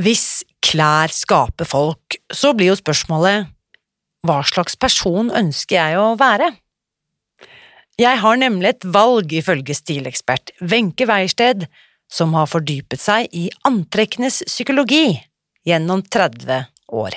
Hvis klær skaper folk, så blir jo spørsmålet hva slags person ønsker jeg å være? Jeg har nemlig et valg, ifølge stilekspert Wenche Weiersted, som har fordypet seg i antrekkenes psykologi gjennom 30 år.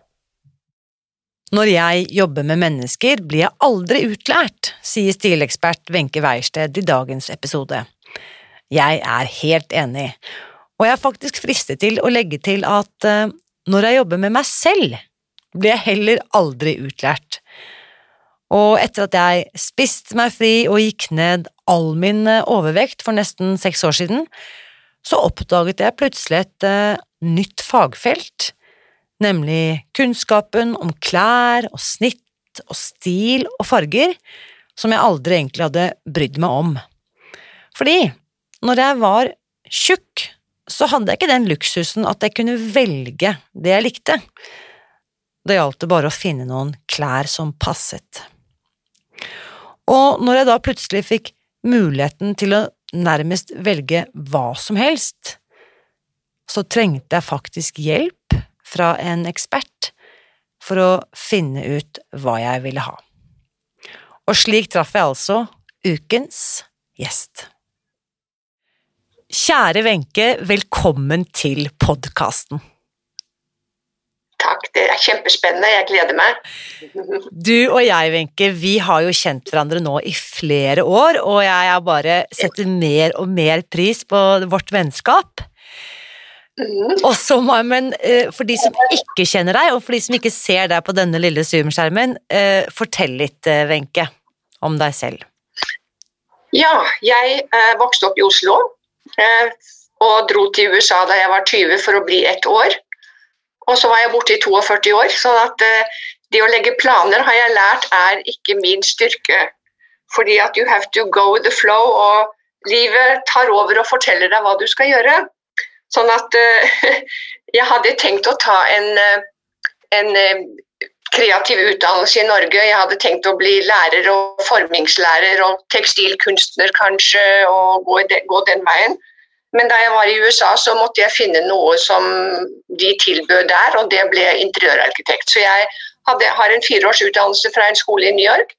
Når jeg jobber med mennesker, blir jeg aldri utlært, sier stilekspert Wenche Weiersted i dagens episode. Jeg er helt enig, og jeg er faktisk fristet til å legge til at uh, når jeg jobber med meg selv, blir jeg heller aldri utlært. Og etter at jeg spiste meg fri og gikk ned all min eh, overvekt for nesten seks år siden, så oppdaget jeg plutselig et uh, nytt fagfelt nemlig kunnskapen om klær og snitt og stil og farger, som jeg aldri egentlig hadde brydd meg om. Fordi når jeg var tjukk, så hadde jeg ikke den luksusen at jeg kunne velge det jeg likte. Det gjaldt bare å finne noen klær som passet. Og når jeg da plutselig fikk muligheten til å nærmest velge hva som helst, så trengte jeg faktisk hjelp fra en ekspert for å finne ut hva jeg ville ha. Og slik traff jeg altså ukens gjest. Kjære Wenche, velkommen til podkasten. Takk, det er kjempespennende. Jeg gleder meg. Du og jeg, Wenche, vi har jo kjent hverandre nå i flere år, og jeg har bare setter mer og mer pris på vårt vennskap. Og så Marmen, men uh, For de som ikke kjenner deg, og for de som ikke ser deg på denne lille Zoom-skjermen, uh, fortell litt, uh, Wenche, om deg selv. Ja, jeg vokste opp i Oslo og dro til USA da jeg var 20 for å bli ett år. Og så var jeg borte i 42 år, sånn at det å legge planer har jeg lært er ikke min styrke. Fordi at you have to go with the flow, og livet tar over og forteller deg hva du skal gjøre. Sånn at uh, jeg hadde tenkt å ta en, uh, en uh, kreativ utdannelse i Norge. Jeg hadde tenkt å bli lærer og formingslærer og tekstilkunstner kanskje, og gå, de, gå, den veien. Men da jeg var i USA, så måtte jeg finne noe som de tilbød der, og det ble interiørarkitekt. Så jeg hadde, har en fireårsutdannelse fra en skole i New York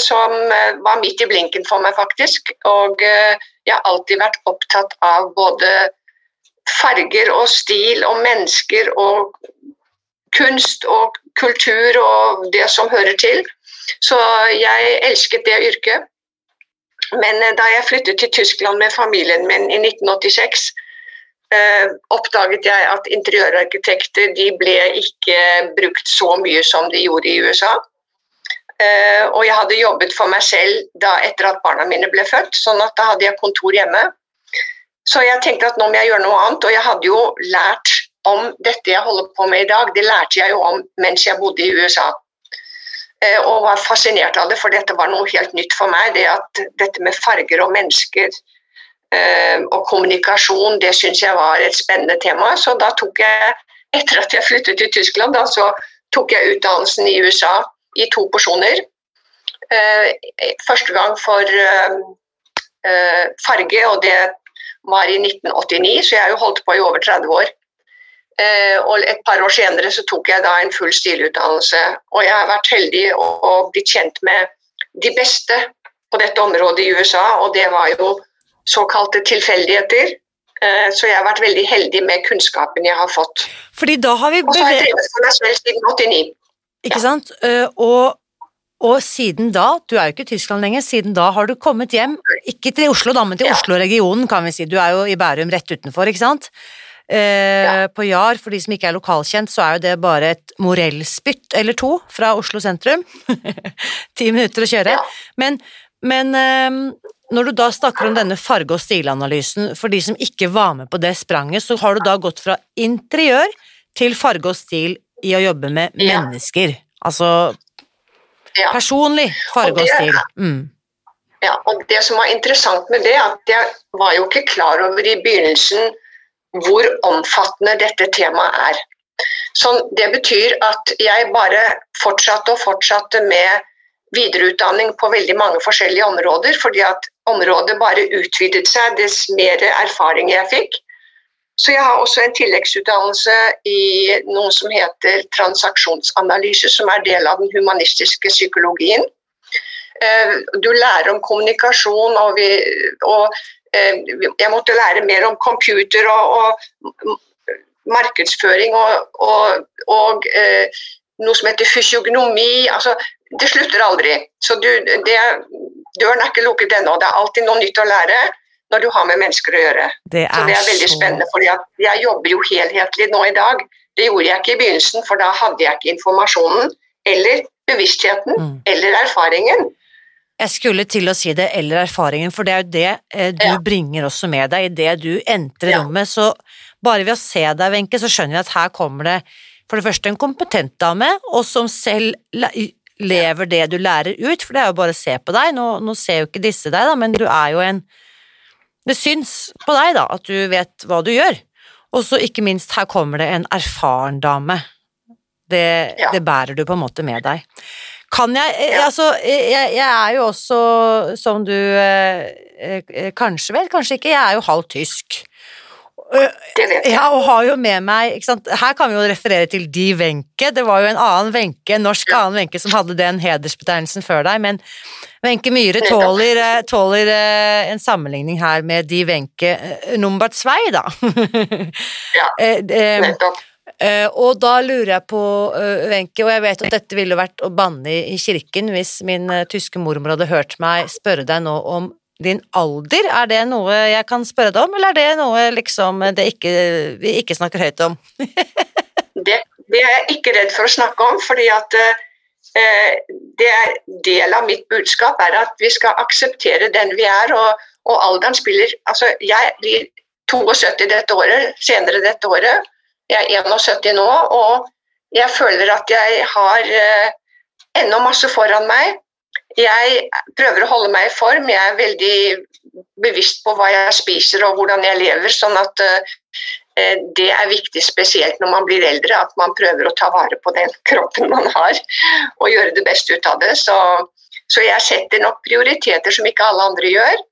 som var midt i blinken for meg, faktisk. Og jeg har alltid vært opptatt av både farger og stil og mennesker og kunst og kultur og det som hører til. Så jeg elsket det yrket. Men eh, da jeg flyttet til Tyskland med familien min i 1986, eh, oppdaget jeg at interiørarkitekter de ble ikke brukt så mye som de gjorde i USA. Eh, og jeg hadde jobbet for meg selv da etter at barna mine ble født, sånn at da hadde jeg kontor hjemme. Så jeg tenkte at nå må jeg gjøre noe annet, og jeg hadde jo lært om dette jeg holder på med i dag. Det lærte jeg jo om mens jeg bodde i USA. Eh, og var fascinert av det, for dette var noe helt nytt for meg. Det at dette med farger og mennesker eh, og kommunikasjon, det syns jeg var et spennende tema. Så da tok jeg, etter at jeg flyttet til Tyskland, da, så tok jeg utdannelsen i USA i to porsjoner. Eh, første gang for farge, og det var i 1989, så jeg har jo holdt på i over 30 år. Eh, og et par år senere så tok jeg da en full stilutdannelse. Og jeg har vært heldig og, bli kjent med de beste på dette området i USA, og det var jo såkalte tilfeldigheter. Eh, så jeg har vært veldig heldig med kunnskapen jeg har fått. Fordi da har vi Og så har jeg drevet for meg selv siden 89. Ikke sant? Eh, Og, og siden da, du er jo ikke i Tyskland lenger, siden da har du kommet hjem, ikke til Oslo da, men til Ja. Oslo-regionen kan vi si, du er jo i Bærum rett utenfor, ikke sant? Eh, Ja. På Jar, for de som ikke er lokalkjent, så er jo det bare et morellspytt eller to fra Oslo sentrum. Ti minutter å kjøre. Ja. Men, men eh, når du da snakker om denne farge- og stilanalysen, for de som ikke var med på det spranget, så har du da gått fra interiør til farge og stil i å jobbe med mennesker. Altså Ja. personlig farge og stil. Mm. Ja, og Det som var interessant med det, at jeg var jo ikke klar over i begynnelsen hvor omfattende dette temaet er. Så Det betyr at jeg bare fortsatte og fortsatte med videreutdanning på veldig mange forskjellige områder, fordi at området bare utvidet seg dess mer erfaring jeg fikk. Så jeg har også en tilleggsutdannelse i noe som heter transaksjonsanalyse, som er del av den humanistiske psykologien. Eh, Du lærer om kommunikasjon, og, vi, og eh, jeg måtte lære mer om computer og, og markedsføring og, og, og eh, noe som heter fysiognomi. Altså, det slutter aldri. Så du, det, døren er ikke lukket ennå. Det er alltid noe nytt å lære når du har med mennesker å gjøre. Det Så er, det er veldig så spennende, for jeg jobber jo helhetlig nå i dag. Det gjorde jeg ikke i begynnelsen, for da hadde jeg ikke informasjonen eller bevisstheten Mm. eller erfaringen. Jeg skulle til å si det, eller erfaringen, for det er jo det eh, du Ja. bringer også med deg idet du entrer Ja. rommet. Så bare ved å se deg, Wenche, så skjønner vi at her kommer det for det første en kompetent dame, og som selv lever det du lærer ut, for det er jo bare å se på deg. Nå, nå ser jo ikke disse deg, da, men du er jo en Det syns på deg, da, at du vet hva du gjør. Og så ikke minst, her kommer det en erfaren dame. Det, Ja. det bærer du på en måte med deg. Kan jeg eh, Ja. Altså, jeg, jeg er jo også, som du eh, eh, kanskje vet, kanskje ikke, jeg er jo halvt tysk. Det vet jeg. Ja, og har jo med meg ikke sant? Her kan vi jo referere til De Wenche. Det var jo en annen Wenche, en norsk Ja. annen Wenche som hadde den hedersbetegnelsen før deg, men Wenche Myhre tåler, eh, tåler eh, en sammenligning her med De Wenche Numbert zwei, da. Ja. Eh, eh, Nettopp. Eh, og da lurer jeg på, uh, Wenche, og jeg vet at dette ville vært å banne i, i kirken hvis min tyske mormor hadde hørt meg spørre deg nå om din alder. Er det noe jeg kan spørre deg om, eller er det noe liksom det ikke, vi ikke snakker høyt om? Det, det er jeg ikke redd for å snakke om, fordi at eh, det er del av mitt budskap er at vi skal akseptere den vi er, og, og alderen spiller Altså, jeg blir 72 dette året, senere dette året. Jeg er 71 nå, og jeg føler at jeg har eh, ennå masse foran meg. Jeg prøver å holde meg i form. Jeg er veldig bevisst på hva jeg spiser og hvordan jeg lever. sånn at eh, det er viktig spesielt når man blir eldre, at man prøver å ta vare på den kroppen man har og gjøre det beste ut av det. Så, så jeg setter nok prioriteter som ikke alle andre gjør.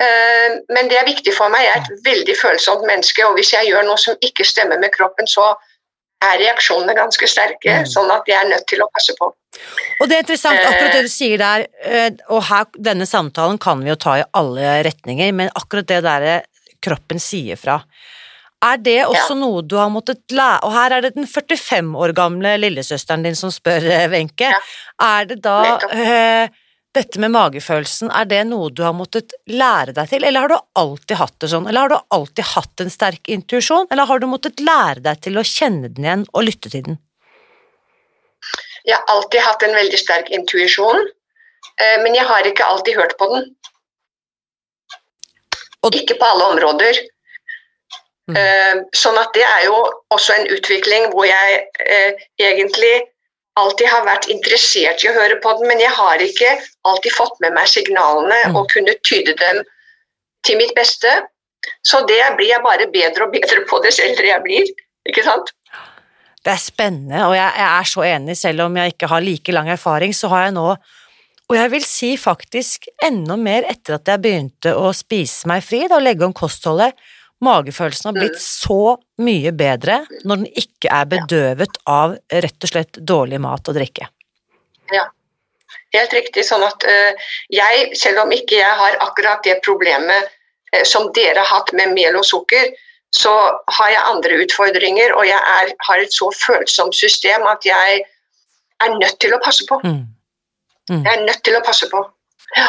Eh, Men det er viktig for meg. Jeg er et veldig følsomt menneske, og hvis jeg gjør noe som ikke stemmer med kroppen, så er reaksjonene ganske sterke, Mm. sånn at jeg er nødt til å passe på. Og det er interessant, akkurat det du sier der, eh, og her, denne samtalen kan vi jo ta i alle retninger, men akkurat det der kroppen sier fra, er det også Ja. noe du har måttet lære, og her er det den 45 år gamle lillesøsteren din som spør, eh, Wenche, Ja. er det da eh, dette med magefølelsen, er det noe du har måttet lære deg til, eller har du alltid hatt det sånn, eller har du alltid hatt en sterk intuisjon, eller har du måttet lære deg til å kjenne den igjen og lytte til den? Jeg har alltid hatt en veldig sterk intuisjon, eh, men jeg har ikke alltid hørt på den. Ikke på alle områder. Mm. Eh, Sånn at det er jo også en utvikling hvor jeg eh, egentlig alltid har vært interessert i å høre på den, men jeg har ikke alltid fått med meg signalene Mm. og kunne tyde dem til mitt beste. Så det blir jeg bare bedre og bedre på dess eldre jeg blir. Ikke sant? Det er spennende, og jeg, jeg er så enig, selv om jeg ikke har like lang erfaring, så har jeg nå, og jeg vil si faktisk enda mer etter at jeg begynte å spise meg fri, da, og legge om kostholdet, Magefølelsen har blitt så mye bedre når den ikke er bedøvet av rett og slett dårlig mat og drikke. Ja, helt riktig. Sånn at uh, jeg, selv om ikke jeg har akkurat det problemet uh, som dere har hatt med mel og sukker, så har jeg andre utfordringer, og jeg er, har et så følsomt system at jeg er nødt til å passe på. Mm. Mm. Jeg er nødt til å passe på. Ja.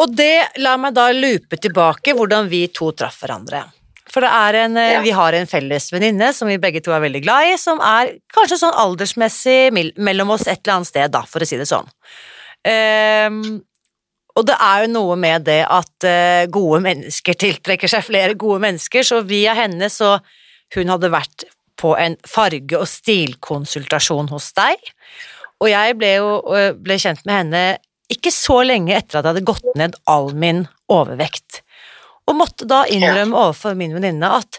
Og det lar meg da lupe tilbake hvordan vi to traff hverandre. For det er en, eh, ja. vi har en felles venninne som vi begge to er veldig glad i, som er kanskje sånn aldersmessig mellom oss et eller annet sted, da, for å si det sånn. Um, og det er jo noe med det at uh, gode mennesker tiltrekker seg flere gode mennesker, så via henne så Hun hadde vært på en farge- og stilkonsultasjon hos deg, og jeg ble jo ble kjent med henne ikke så lenge etter at jeg hadde gått ned all min overvekt. Og måtte da innrømme overfor min venninne at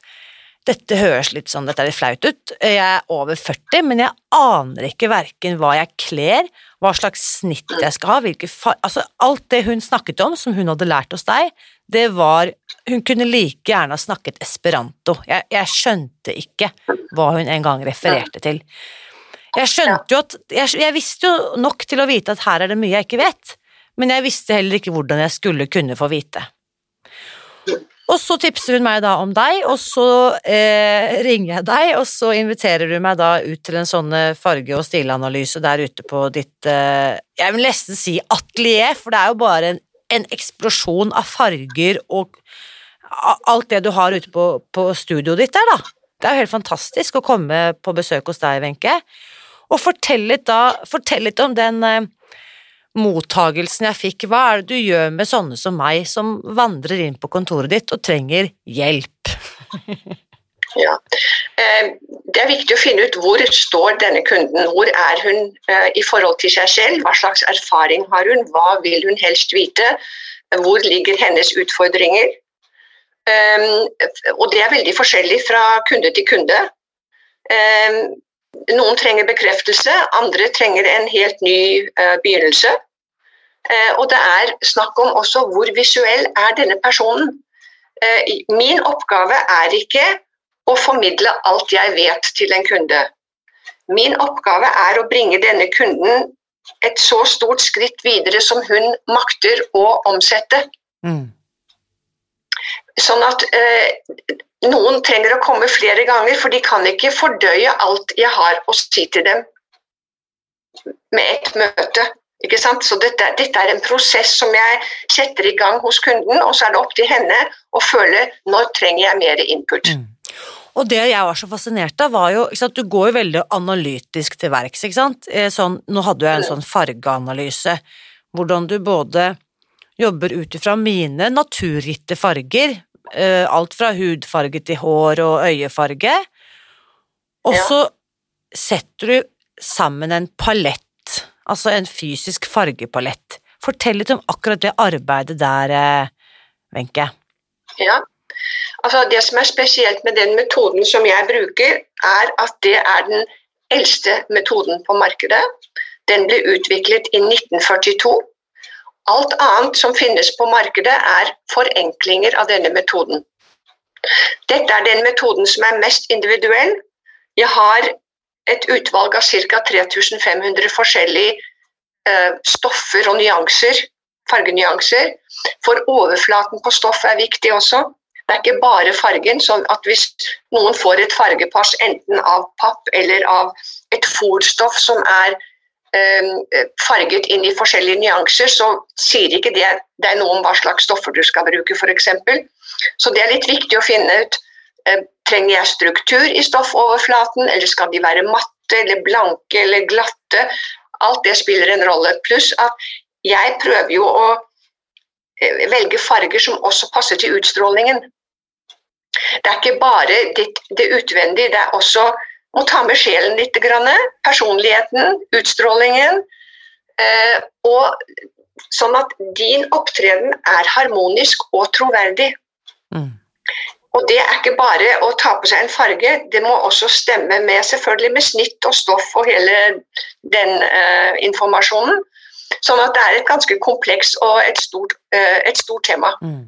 dette høres litt sånn, dette er litt flaut ut, jeg er over 40, men jeg aner ikke verken hva jeg kler, hva slags snitt jeg skal ha, hvilke far... Altså, alt det hun snakket om, som hun hadde lært hos deg, det var Hun kunne like gjerne ha snakket esperanto. Jeg, jeg skjønte ikke hva hun en gang refererte til. Jeg skjønte jo at jeg, jeg visste jo nok til å vite at her er det mye jeg ikke vet, men jeg visste heller ikke hvordan jeg skulle kunne få vite. Og så tipser hun meg da om deg, og så eh, ringer jeg deg, og så inviterer du meg da ut til en sånn farge- og stilanalyse der ute på ditt eh, Jeg vil nesten si atelier, for det er jo bare en, en eksplosjon av farger og alt det du har ute på, på studioet ditt der, da. Det er jo helt fantastisk å komme på besøk hos deg, Wenche. Og fortell litt, da, fortell litt om den eh, mottagelsen jeg fikk, hva er det du gjør med sånne som meg, som vandrer inn på kontoret ditt og trenger hjelp? ja. Eh, det er viktig å finne ut hvor står denne kunden, hvor er hun eh, i forhold til seg selv, hva slags erfaring har hun, hva vil hun helst vite, hvor ligger hennes utfordringer. Eh, og det er veldig forskjellig fra kunde til kunde. Noen trenger bekreftelse, andre trenger en helt ny begynnelse. Eh, og det er snakk om også hvor visuell er denne personen. Eh, min oppgave er ikke å formidle alt jeg vet til en kunde. Min oppgave er å bringe denne kunden et så stort skritt videre som hun makter å omsette. Mm. Sånn at eh, noen trenger å komme flere ganger, for de kan ikke fordøye alt jeg har å si til dem med et møte. Ikke sant? Så dette, dette, er en prosess som jeg setter i gang hos kunden, og så er det opp til henne å føle når trenger jeg mer input. Mm. Og det jeg var så fascinert av, var jo sant, Du går jo veldig analytisk til verks, ikke sant. Eh, sånn, nå hadde jeg en sånn fargeanalyse, hvordan du både jobber ut ifra mine naturgitte farger, eh, alt fra hudfarge til hår og øyefarge, og så ja. setter du sammen en palett altså en fysisk fargepalett. Fortell litt om akkurat det arbeidet der, eh, Wenche. Ja, altså det som er spesielt med den metoden som jeg bruker, er at det er den eldste metoden på markedet. Den ble utviklet i 1942. Alt annet som finnes på markedet, er forenklinger av denne metoden. Dette er den metoden som er mest individuell. Jeg har et utvalg av ca. 3500 forskjellige eh, stoffer og nyanser, fargenyanser. For overflaten på stoffet er viktig også. Det er ikke bare fargen. sånn at Hvis noen får et fargepass enten av papp eller av et fòrstoff som er farget inn i forskjellige nyanser, så sier ikke det, er noe om hva slags stoffer du skal bruke, f.eks. Så det er litt viktig å finne ut Eh, trenger jeg struktur i stoffoverflaten, eller skal de være matte eller blanke eller glatte? Alt det spiller en rolle. Pluss at jeg prøver jo å eh, velge farger som også passer til utstrålingen. Det er ikke bare det utvendige, det er også å ta med sjelen litt. Personligheten, utstrålingen. Eh, og sånn at din opptreden er harmonisk og troverdig. Mm. Og det er ikke bare å ta på seg en farge, det må også stemme med selvfølgelig med snitt og stoff og hele den uh, informasjonen. Sånn at det er et ganske kompleks og et stort, uh, et stort tema. Mm.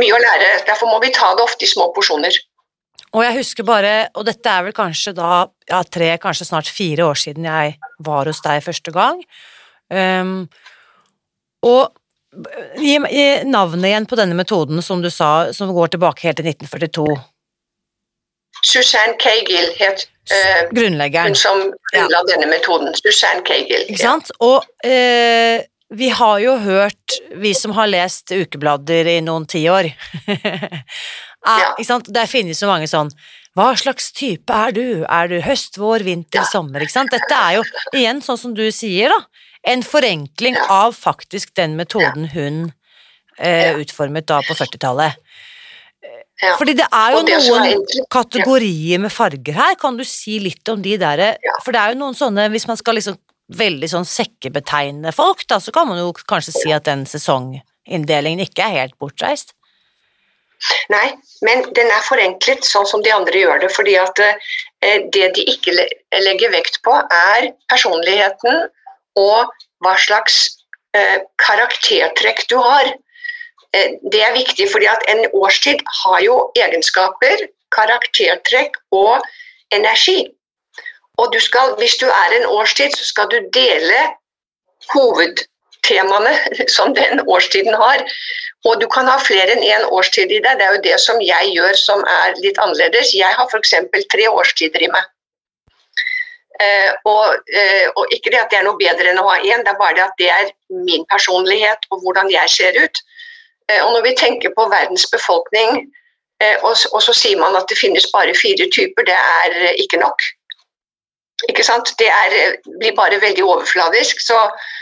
Mye å lære. Derfor må vi ta det ofte i små porsjoner. Og jeg husker bare, og dette er vel kanskje da ja, tre, kanskje snart fire år siden jeg var hos deg første gang. Um, og gi, gi navnet igjen på denne metoden som du sa, som går tilbake helt til 1942. Susanne Kegel het uh, Grunnleggeren. hun som grunnla ja. denne metoden. Susanne Kegel. Ikke sant? Og uh, vi har jo hørt, vi som har lest ukeblader i noen tiår ja. Der finnes jo mange sånn Hva slags type er du? Er du høst, vår, vinter, ja. sommer? Ikke sant? Dette er jo igjen, sånn som du sier, da, en forenkling ja. av faktisk den metoden hun eh, utformet da på 40-tallet. Ja. Fordi det er jo det noen er kategorier med farger her, kan du si litt om de der. For det er jo noen sånne, hvis man skal liksom veldig sånn sekkebetegne folk, da, så kan man jo kanskje si at den sesonginndelingen ikke er helt bortreist. Nei, men den er forenklet sånn som de andre gjør det. fordi at eh, det de ikke legger vekt på, er personligheten og hva slags eh, karaktertrekk du har. Eh, det er viktig fordi at en årstid har jo egenskaper, karaktertrekk og energi. Og du skal, hvis du er en årstid, så skal du dele hovedtemaene som den årstiden har. Og du kan ha flere enn én årstid i deg. Det er jo det som jeg gjør som er litt annerledes. Jeg har f.eks. tre årstider i meg. Eh, og, eh, og, ikke det at det er noe bedre enn å ha én, det er bare det at det er min personlighet og hvordan jeg ser ut. Eh, og når vi tenker på verdens befolkning, og, og, så sier man at det finnes bare fire typer, det er ikke nok. Ikke sant? Det er, eh, blir bare veldig overfladisk. Så, eh, eh,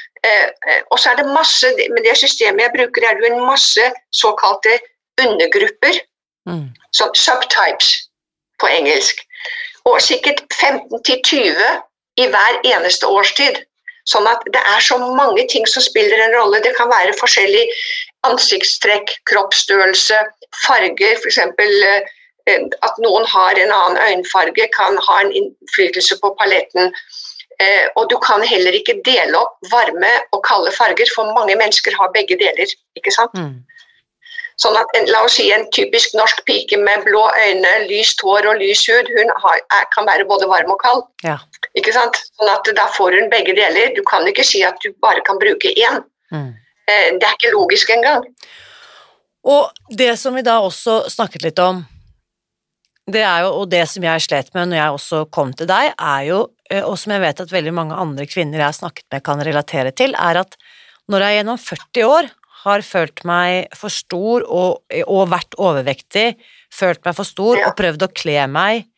og så er det masse Med det systemet jeg bruker, er det en masse såkalte undergrupper. Mm. Som subtypes på engelsk. Og sikkert 15-20 i hver eneste årstid. Sånn at det er så mange ting som spiller en rolle. Det kan være forskjellig ansiktstrekk, kroppsstørrelse, farger. F.eks. Eh, at noen har en annen øyenfarge, kan ha en innflytelse på paletten. Eh, og du kan heller ikke dele opp varme og kalde farger, for mange mennesker har begge deler. ikke sant? Mm. Sånn at La oss si en typisk norsk pike med blå øyne, lyst hår og lys hud, hun har, er, kan være både varm og kald. Ja. Ikke sant? Sånn at Da får hun begge deler. Du kan ikke si at du bare kan bruke én. Mm. Eh, det er ikke logisk engang. Og det som vi da også snakket litt om, det er jo, og det som jeg slet med når jeg også kom til deg, er jo, eh, og som jeg vet at veldig mange andre kvinner jeg har snakket med kan relatere til, er at når jeg gjennom 40 år har følt meg for stor og, og vært overvektig, følt meg for stor og prøvd å kle meg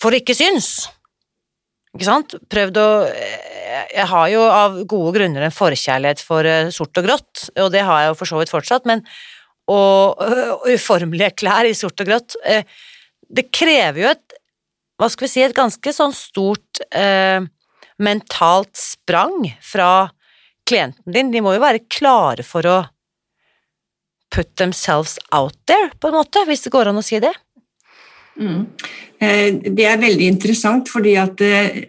for å ikke synes Ikke sant? Prøvd å eh, Jeg har jo av gode grunner en forkjærlighet for eh, sort og grått, og det har jeg jo for så vidt fortsatt, men og, og uformelige klær i sort og grått det krever jo et hva skal vi si, et ganske sånn stort eh, mentalt sprang fra klienten din. De må jo være klare for å put themselves out there, på en måte, hvis det går an å si det. Mm. Eh, det er veldig interessant, fordi at eh,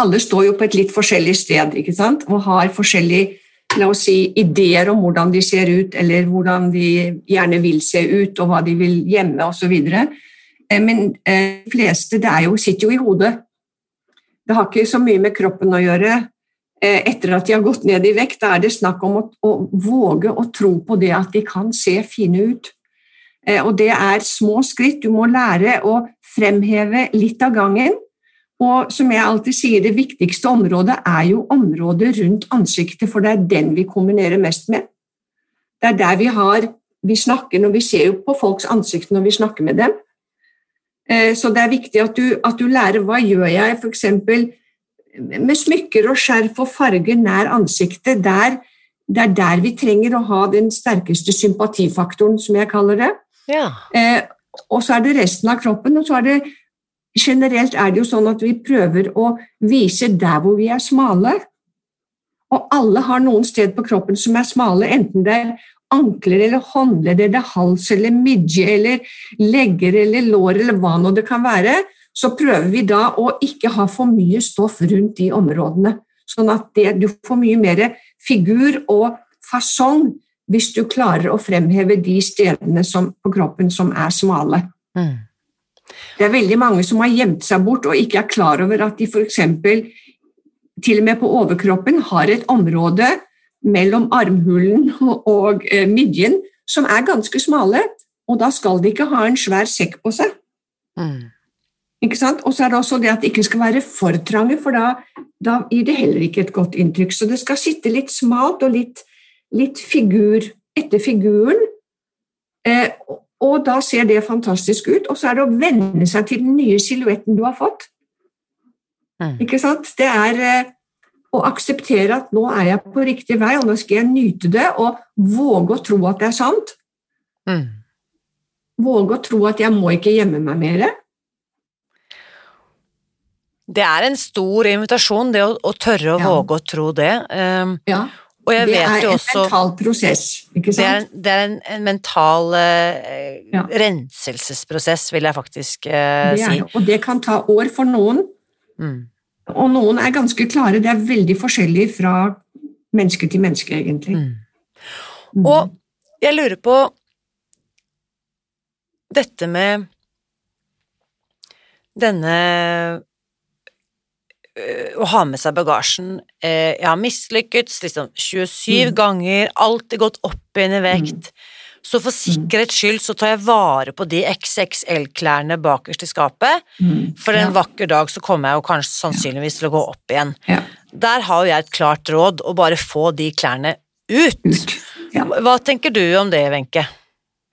alle står jo på et litt forskjellig sted ikke sant? og har forskjellige la oss si, ideer om hvordan de ser ut, eller hvordan de gjerne vil se ut, og hva de vil gjemme osv. Eh, men eh, de fleste det jo, sitter jo i hodet. Det har ikke så mye med kroppen å gjøre. Eh, etter at de har gått ned i vekt, da er det snakk om å, å våge å tro på det at de kan se fine ut. Og det er små skritt. Du må lære å fremheve litt av gangen. Og som jeg alltid sier, det viktigste området er jo området rundt ansiktet, for det er den vi kombinerer mest med. Det er der vi har Vi snakker når vi ser jo på folks ansikt når vi snakker med dem. Eh, så det er viktig at du, at du lærer hva gjør jeg f.eks. med smykker og skjerf og farger nær ansiktet. Der, det er der vi trenger å ha den sterkeste sympatifaktoren, som jeg kaller det. Ja. Eh, og så er det resten av kroppen. og så er det Generelt er det jo sånn at vi prøver å vise der hvor vi er smale. Og alle har noen sted på kroppen som er smale, enten det er ankler eller håndledd eller hals eller midje eller legger eller lår eller hva nå det kan være, så prøver vi da å ikke ha for mye stoff rundt de områdene. Sånn at det, du får mye mer figur og fasong hvis du klarer å fremheve de stedene som, på kroppen som er smale. Mm. Det er veldig mange som har gjemt seg bort og ikke er klar over at de f.eks. til og med på overkroppen har et område mellom armhulen og eh, midjen som er ganske smale, og da skal de ikke ha en svær sekk på seg. Mm. Ikke sant? Og så er det også det at det ikke skal være for trange, for da, da gir det heller ikke et godt inntrykk. Så det skal sitte litt smalt og litt, litt figur etter figuren. Eh, og da ser det fantastisk ut. Og så er det å venne seg til den nye silhuetten du har fått. Mm. Ikke sant? Det er eh, å akseptere at nå er jeg på riktig vei, og nå skal jeg nyte det, og våge å tro at det er sant. Mm. Våge å tro at jeg må ikke gjemme meg mer. Det er en stor invitasjon, det å, å tørre å Ja. våge å tro det. Um, Ja. Og jeg Det vet er jo en mental prosess, ikke Det er, sant? det er en, en mental eh, Ja. renselsesprosess, vil jeg faktisk eh, Det er, si. det, og det kan ta år for noen, Mm. og noen er ganske klare. Det er veldig forskjellig fra menneske til menneske, egentlig. Mm. Mm. Og jeg lurer på dette med denne å ha med seg bagasjen. Eh, Jeg har mislykkes liksom 27 Mm. ganger, alltid gått opp igjen i vekt. Så for sikkerhets skyld så tar jeg vare på de XXL-klærne bakerst i skapet, Mm. for en ja. vakker dag så kommer jeg jo kanskje sannsynligvis til å gå opp igjen. Ja. Der har jo jeg et klart råd, å bare få de klærne ut. Ut. Ja. Hva tenker du om det, Wenche?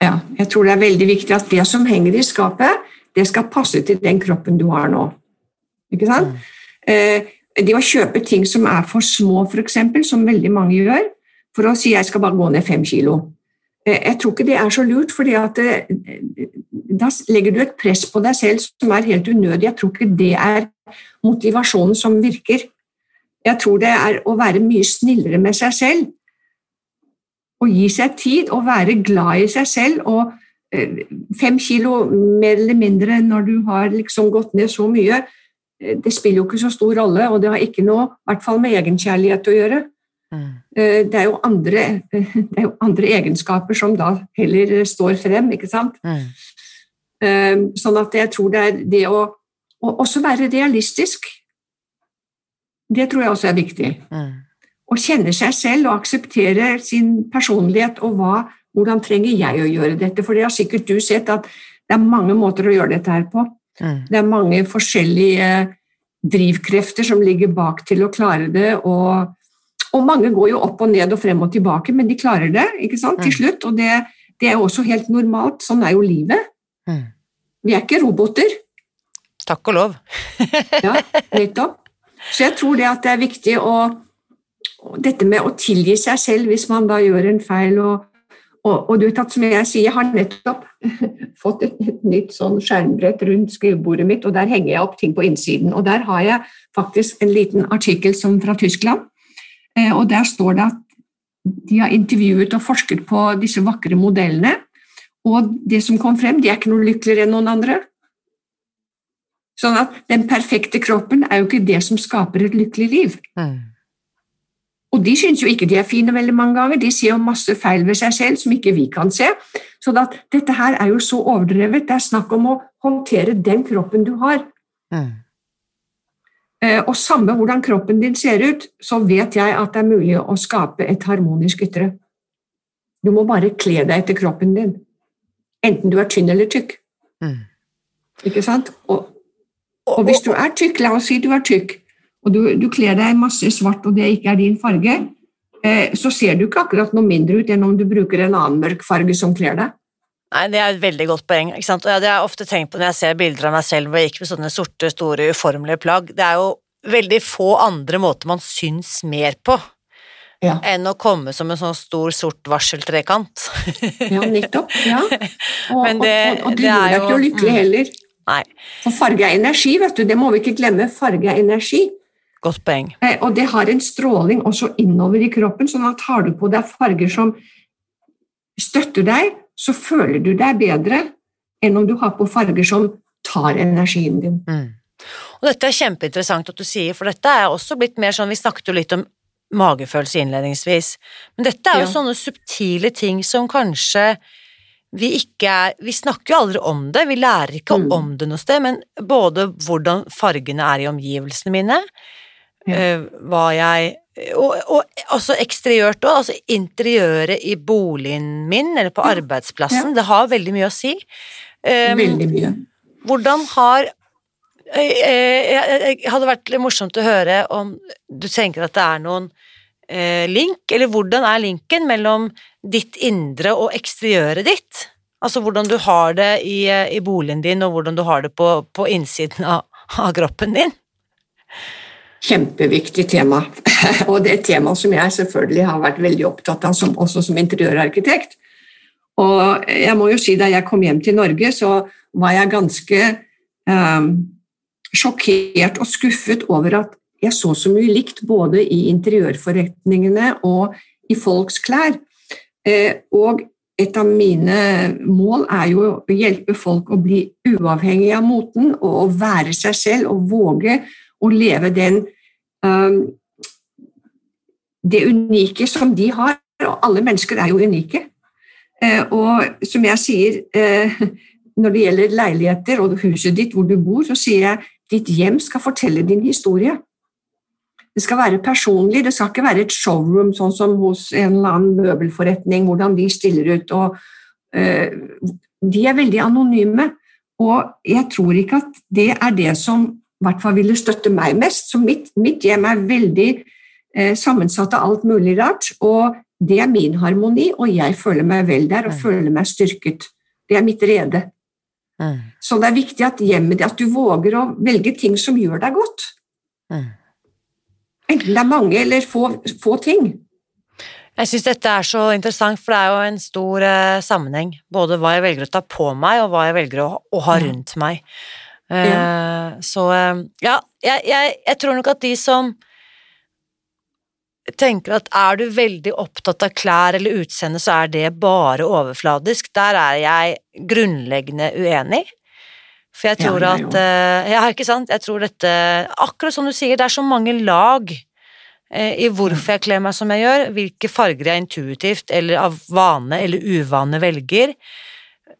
Ja, jeg tror det er veldig viktig at det som henger i skapet, det skal passe til den kroppen du har nå. Ikke sant? Mm. Eh, det å kjøpe ting som er for små, f.eks., som veldig mange gjør, for å si jeg skal bare gå ned fem kilo. Eh, jeg tror ikke det er så lurt, fordi eh, da legger du et press på deg selv som er helt unødig. Jeg tror ikke det er motivasjonen som virker. Jeg tror det er å være mye snillere med seg selv å gi seg tid og være glad i seg selv. og eh, Fem kilo mer eller mindre når du har liksom gått ned så mye, det spiller jo ikke så stor rolle, og det har ikke noe i hvert fall med egenkjærlighet å gjøre. Mm. Eh, Det er jo andre, det er jo andre egenskaper som da heller står frem, ikke sant. Mm. Eh, Sånn at jeg tror det er det å, å også være realistisk. Det tror jeg også er viktig Mm. å kjenne seg selv og akseptere sin personlighet og hva, hvordan trenger jeg å gjøre dette. For det har sikkert du sett at det er mange måter å gjøre dette her på. Mm. Det er mange forskjellige drivkrefter som ligger bak til å klare det. Og, og mange går jo opp og ned og frem og tilbake, men de klarer det ikke sant, til Mm. slutt. Og det, det er jo også helt normalt. Sånn er jo livet. Mm. Vi er ikke roboter. Takk og lov. Ja, nettopp. Så jeg tror det at det er viktig å dette med å tilgi seg selv hvis man da gjør en feil. Og, og, og du vet at som jeg sier, jeg har nettopp fått et, et nytt sånn skjermbrett rundt skrivebordet mitt, og der henger jeg opp ting på innsiden. Og der har jeg faktisk en liten artikkel som fra Tyskland, eh, og der står det at de har intervjuet og forsket på disse vakre modellene, og det som kom frem, de er ikke noe lykkeligere enn noen andre. Sånn at den perfekte kroppen er jo ikke det som skaper et lykkelig liv. Mm. Og de syns jo ikke de er fine veldig mange ganger, de ser jo masse feil ved seg selv som ikke vi kan se. Så at dette her er jo så overdrevet. Det er snakk om å håndtere den kroppen du har. Mm. Eh, Og samme hvordan kroppen din ser ut, så vet jeg at det er mulig å skape et harmonisk ytre. Du må bare kle deg etter kroppen din. Enten du er tynn eller tykk. Mm. Ikke sant? Og, Og, og hvis du er tykk, la oss si du er tykk, og du, du kler deg masse svart og det ikke er din farge, eh, så ser du ikke akkurat noe mindre ut enn om du bruker en annen mørk farge som kler deg. Nei, det er et veldig godt poeng. Ikke sant? Og ja, det har jeg ofte tenkt på når jeg ser bilder av meg selv hvor jeg gikk med sånne sorte, store, uformelige plagg. Det er jo veldig få andre måter man syns mer på Ja, enn å komme som en sånn stor, sort varseltrekant. ja nettopp. Ja. Og, Men det- og, og, og det gjør er deg ikke jo- lykkelig mm. heller. Nei, For farge er energi, vet du. Det må vi ikke glemme. Farge er energi. Godt poeng. Eh, Og det har en stråling også innover i kroppen, sånn at har du på deg farger som støtter deg, så føler du deg bedre enn om du har på farger som tar energien din. Mm. Og dette er kjempeinteressant at du sier, for dette er også blitt mer sånn Vi snakket jo litt om magefølelse innledningsvis. Men dette er jo Ja. sånne subtile ting som kanskje vi ikke er Vi snakker jo aldri om det, vi lærer ikke Mm. om det noe sted, men både hvordan fargene er i omgivelsene mine, Ja. var jeg og, og også eksteriørt òg, altså interiøret i boligen min eller på Ja. arbeidsplassen, det har veldig mye å si. Um, Veldig mye. hvordan har eh, eh, Det hadde vært litt morsomt å høre om du tenker at det er noen eh, link, eller hvordan er linken mellom ditt indre og eksteriøret ditt? Altså hvordan du har det i, eh, i boligen din, og hvordan du har det på, på innsiden av, av kroppen din? Kjempeviktig tema. Og det er et tema som jeg selvfølgelig har vært veldig opptatt av, som, også som interiørarkitekt. Og jeg må jo si da jeg kom hjem til Norge, så var jeg ganske eh, sjokkert og skuffet over at jeg så så mye likt både i interiørforretningene og i folks klær. Eh, og et av mine mål er jo å hjelpe folk å bli uavhengig av moten og å være seg selv og våge å leve den um, det unike som de har, og alle mennesker er jo unike. Eh, og som jeg sier, eh, når det gjelder leiligheter og huset ditt hvor du bor, så sier jeg ditt hjem skal fortelle din historie. Det skal være personlig, det skal ikke være et showroom sånn som hos en eller annen møbelforretning, hvordan de stiller ut. Og, eh, de er veldig anonyme, og jeg tror ikke at det er det som hvert fall ville støtte meg mest. Så mitt, mitt hjem er veldig eh, sammensatt av alt mulig rart, og det er min harmoni, og jeg føler meg vel der og Mm. føler meg styrket. Det er mitt rede. Mm. Så det er viktig at hjemmet at du våger å velge ting som gjør deg godt. Mm. Enten det er mange eller få, få ting. Jeg syns dette er så interessant, for det er jo en stor eh, sammenheng. Både hva jeg velger å ta på meg, og hva jeg velger å, å ha rundt meg. Eh, Så eh, ja, jeg, jeg, jeg tror nok at de som tenker at er du veldig opptatt av klær eller utseende, så er det bare overfladisk. Der er jeg grunnleggende uenig. For jeg tror ja, at eh, Ja, ikke sant? Jeg tror dette Akkurat som du sier, det er så mange lag i hvorfor jeg kler meg som jeg gjør, hvilke farger jeg intuitivt eller av vane eller uvane velger,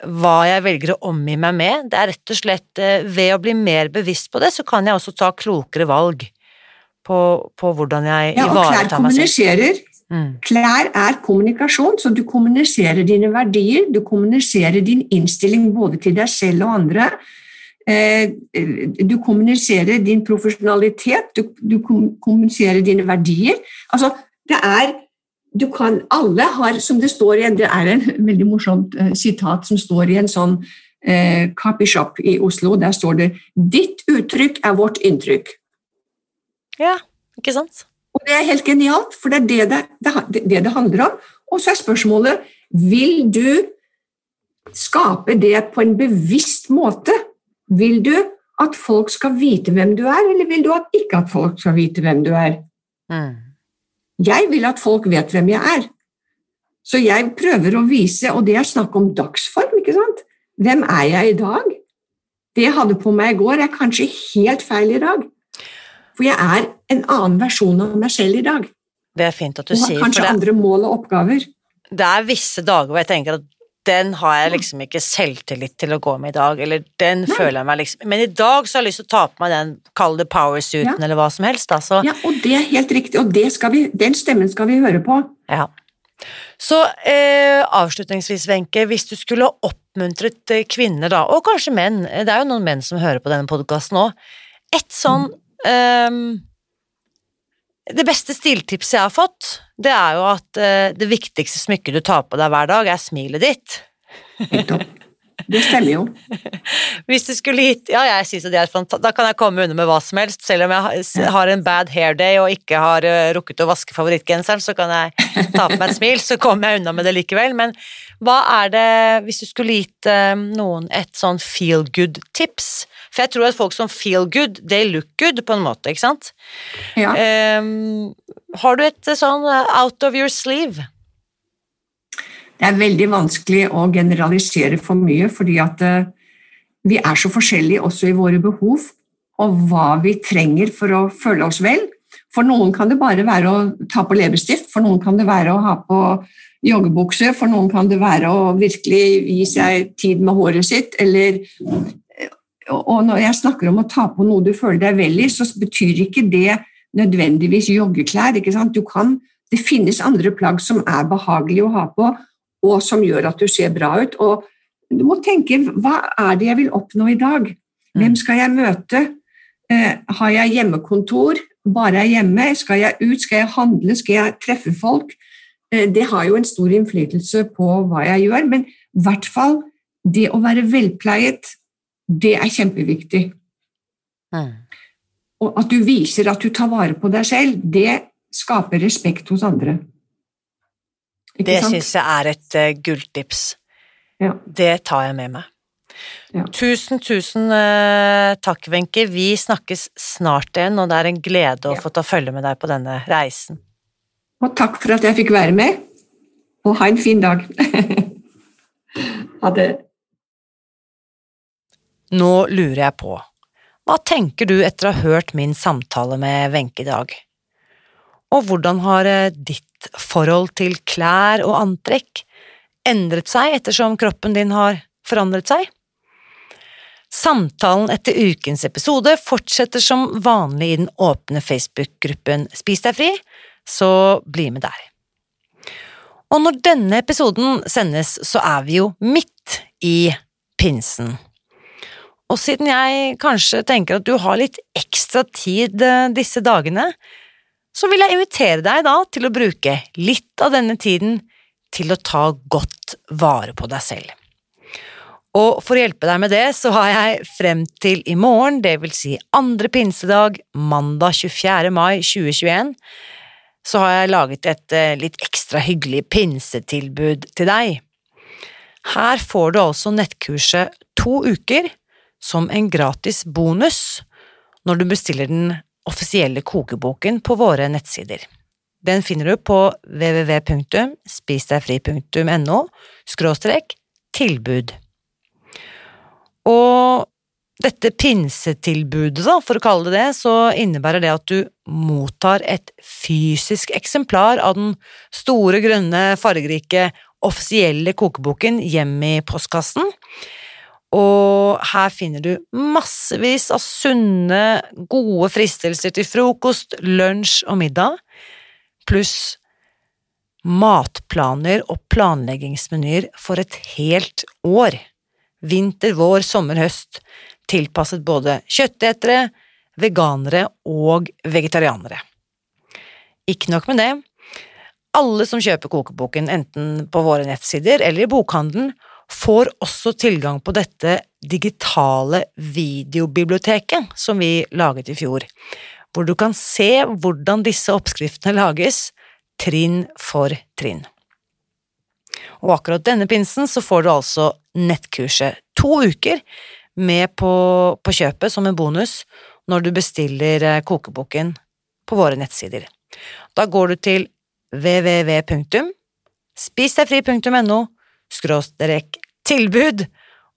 hva jeg velger å omgi meg med. Det er rett og slett eh, ved å bli mer bevisst på det, så kan jeg også ta klokere valg på, på hvordan jeg Ja, ivaretar meg selv. kommuniserer. Mm. Klær er kommunikasjon, så du kommuniserer dine verdier, du kommuniserer din innstilling både til deg selv og andre. Eh, Du kommuniserer din profesjonalitet, du, du kommuniserer dine verdier. Altså, det er du kan, Alle har, som det står i det er en veldig morsomt eh, sitat som står i en sånn eh, copyshop i Oslo. Der står det 'Ditt uttrykk er vårt inntrykk'. Ja, ikke sant? Og det er helt genialt, for det er det det, det, det, det handler om. Og så er spørsmålet vil du skape det på en bevisst måte. Vil du at folk skal vite hvem du er, eller vil du at ikke at folk skal vite hvem du er? Mm. Jeg vil at folk vet hvem jeg er. Så jeg prøver å vise, og det er snakk om dagsform, ikke sant? Hvem er jeg i dag? Det jeg hadde på meg i går, er kanskje helt feil i dag. For jeg er en annen versjon av meg selv i dag. Det er fint at du Og har sier, kanskje andre mål og oppgaver. det er visse dager hvor jeg tenker at den har jeg liksom ikke selvtillit til å gå med i dag, eller den Nei. føler jeg meg liksom Men i dag så har jeg lyst til å ta på meg den, kall det powersuiten Ja. eller hva som helst, da, så Ja, og det er helt riktig, og vi, den stemmen skal vi høre på. Ja. Så eh, avslutningsvis, Wenche, hvis du skulle oppmuntret eh, kvinner, da, og kanskje menn, eh, det er jo noen menn som hører på denne podkasten òg, et sånn ehm, Det beste stiltipset jeg har fått, det er jo at eh, det viktigste smykket du tar på deg hver dag, er smilet ditt. Det stemmer jo. Hvis du skulle gitt Ja, jeg synes at det er fantastisk. Da kan jeg komme unna med hva som helst. Selv om jeg har- en bad hair day og ikke har eh, rukket å vaske favorittgenseren, så kan jeg ta på meg et smil, så kommer jeg unna med det likevel. Men hva er det, hvis du skulle gitt eh, noen et sånn feel good-tips? For jeg tror at folk som feel good, they look good, på en måte, ikke sant? Ja. Um, har du et eh, sånn eh, out of your sleeve? Det er veldig vanskelig å generalisere for mye, fordi at vi er så forskjellige også i våre behov, og hva vi trenger for å føle oss vel. For noen kan det bare være å ta på leppestift, for noen kan det være å ha på joggebukse, for noen kan det være å virkelig gi seg tid med håret sitt, eller Og når jeg snakker om å ta på noe du føler deg vel i, så betyr ikke det nødvendigvis joggeklær. ikke sant? Du kan, det finnes andre plagg som er behagelige å ha på, og som gjør at du ser bra ut. og du må tenke hva er det jeg vil oppnå i dag? Hvem mm. skal jeg møte? Eh, har jeg hjemmekontor? Bare er hjemme? Skal jeg ut? Skal jeg handle? Skal jeg treffe folk? Eh, det har jo en stor innflytelse på hva jeg gjør, men i hvert fall det å være velpleiet, det er kjempeviktig. Mm. Og at du viser at du tar vare på deg selv, det skaper respekt hos andre. Ikke det syns jeg er et uh, gulltips. Ja. Det tar jeg med meg. Ja. Tusen, tusen uh, takk, Wenche. Vi snakkes snart igjen, og det er en glede å få ta følge med deg på denne reisen. Og takk for at jeg fikk være med, og ha en fin dag. ha det. Nå lurer jeg på, hva tenker du etter å ha hørt min samtale med Wenche i dag? Og hvordan har eh, ditt forhold til klær og antrekk endret seg ettersom kroppen din har forandret seg? Samtalen etter ukens episode fortsetter som vanlig i den åpne Facebook-gruppen Spis deg fri, så bli med der. Og når denne episoden sendes, så er vi jo midt i pinsen. Og siden jeg kanskje tenker at du har litt ekstra tid eh, disse dagene, så vil jeg invitere deg da til å bruke litt av denne tiden til å ta godt vare på deg selv. Og for å hjelpe deg med det, så har jeg frem til i morgen, det vil si andre pinsedag, mandag 24. mai 2021, så har jeg laget et eh, litt ekstra hyggelig pinsetilbud til deg. Her får du altså nettkurset to uker som en gratis bonus når du bestiller den offisielle kokeboken på våre nettsider. Den finner du på www.spisdegfri.no tilbud. Og dette pinsetilbudet, da, for å kalle det det, så innebærer det at du mottar et fysisk eksemplar av den store, grønne, fargerike, offisielle kokeboken hjem i postkassen. Og her finner du massevis av sunne, gode fristelser til frokost, lunsj og middag, pluss matplaner og planleggingsmenyer for et helt år. Vinter, vår, sommer, høst. Tilpasset både kjøttetere, veganere og vegetarianere. Ikke nok med det. Alle som kjøper kokeboken, enten på våre nettsider eller i bokhandelen, får også tilgang på dette digitale videobiblioteket som vi laget i fjor, hvor du kan se hvordan disse oppskriftene lages, trinn for trinn. Og akkurat denne pinsen så får du altså nettkurset to uker med på, på kjøpet som en bonus når du bestiller eh, kokeboken på våre nettsider. Da går du til www.spisdegfri.no skråstrek tilbud,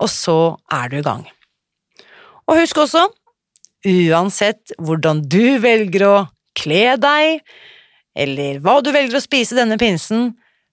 og så er du i gang. Og husk også, uansett hvordan du velger å kle deg, eller hva du velger å spise denne pinsen,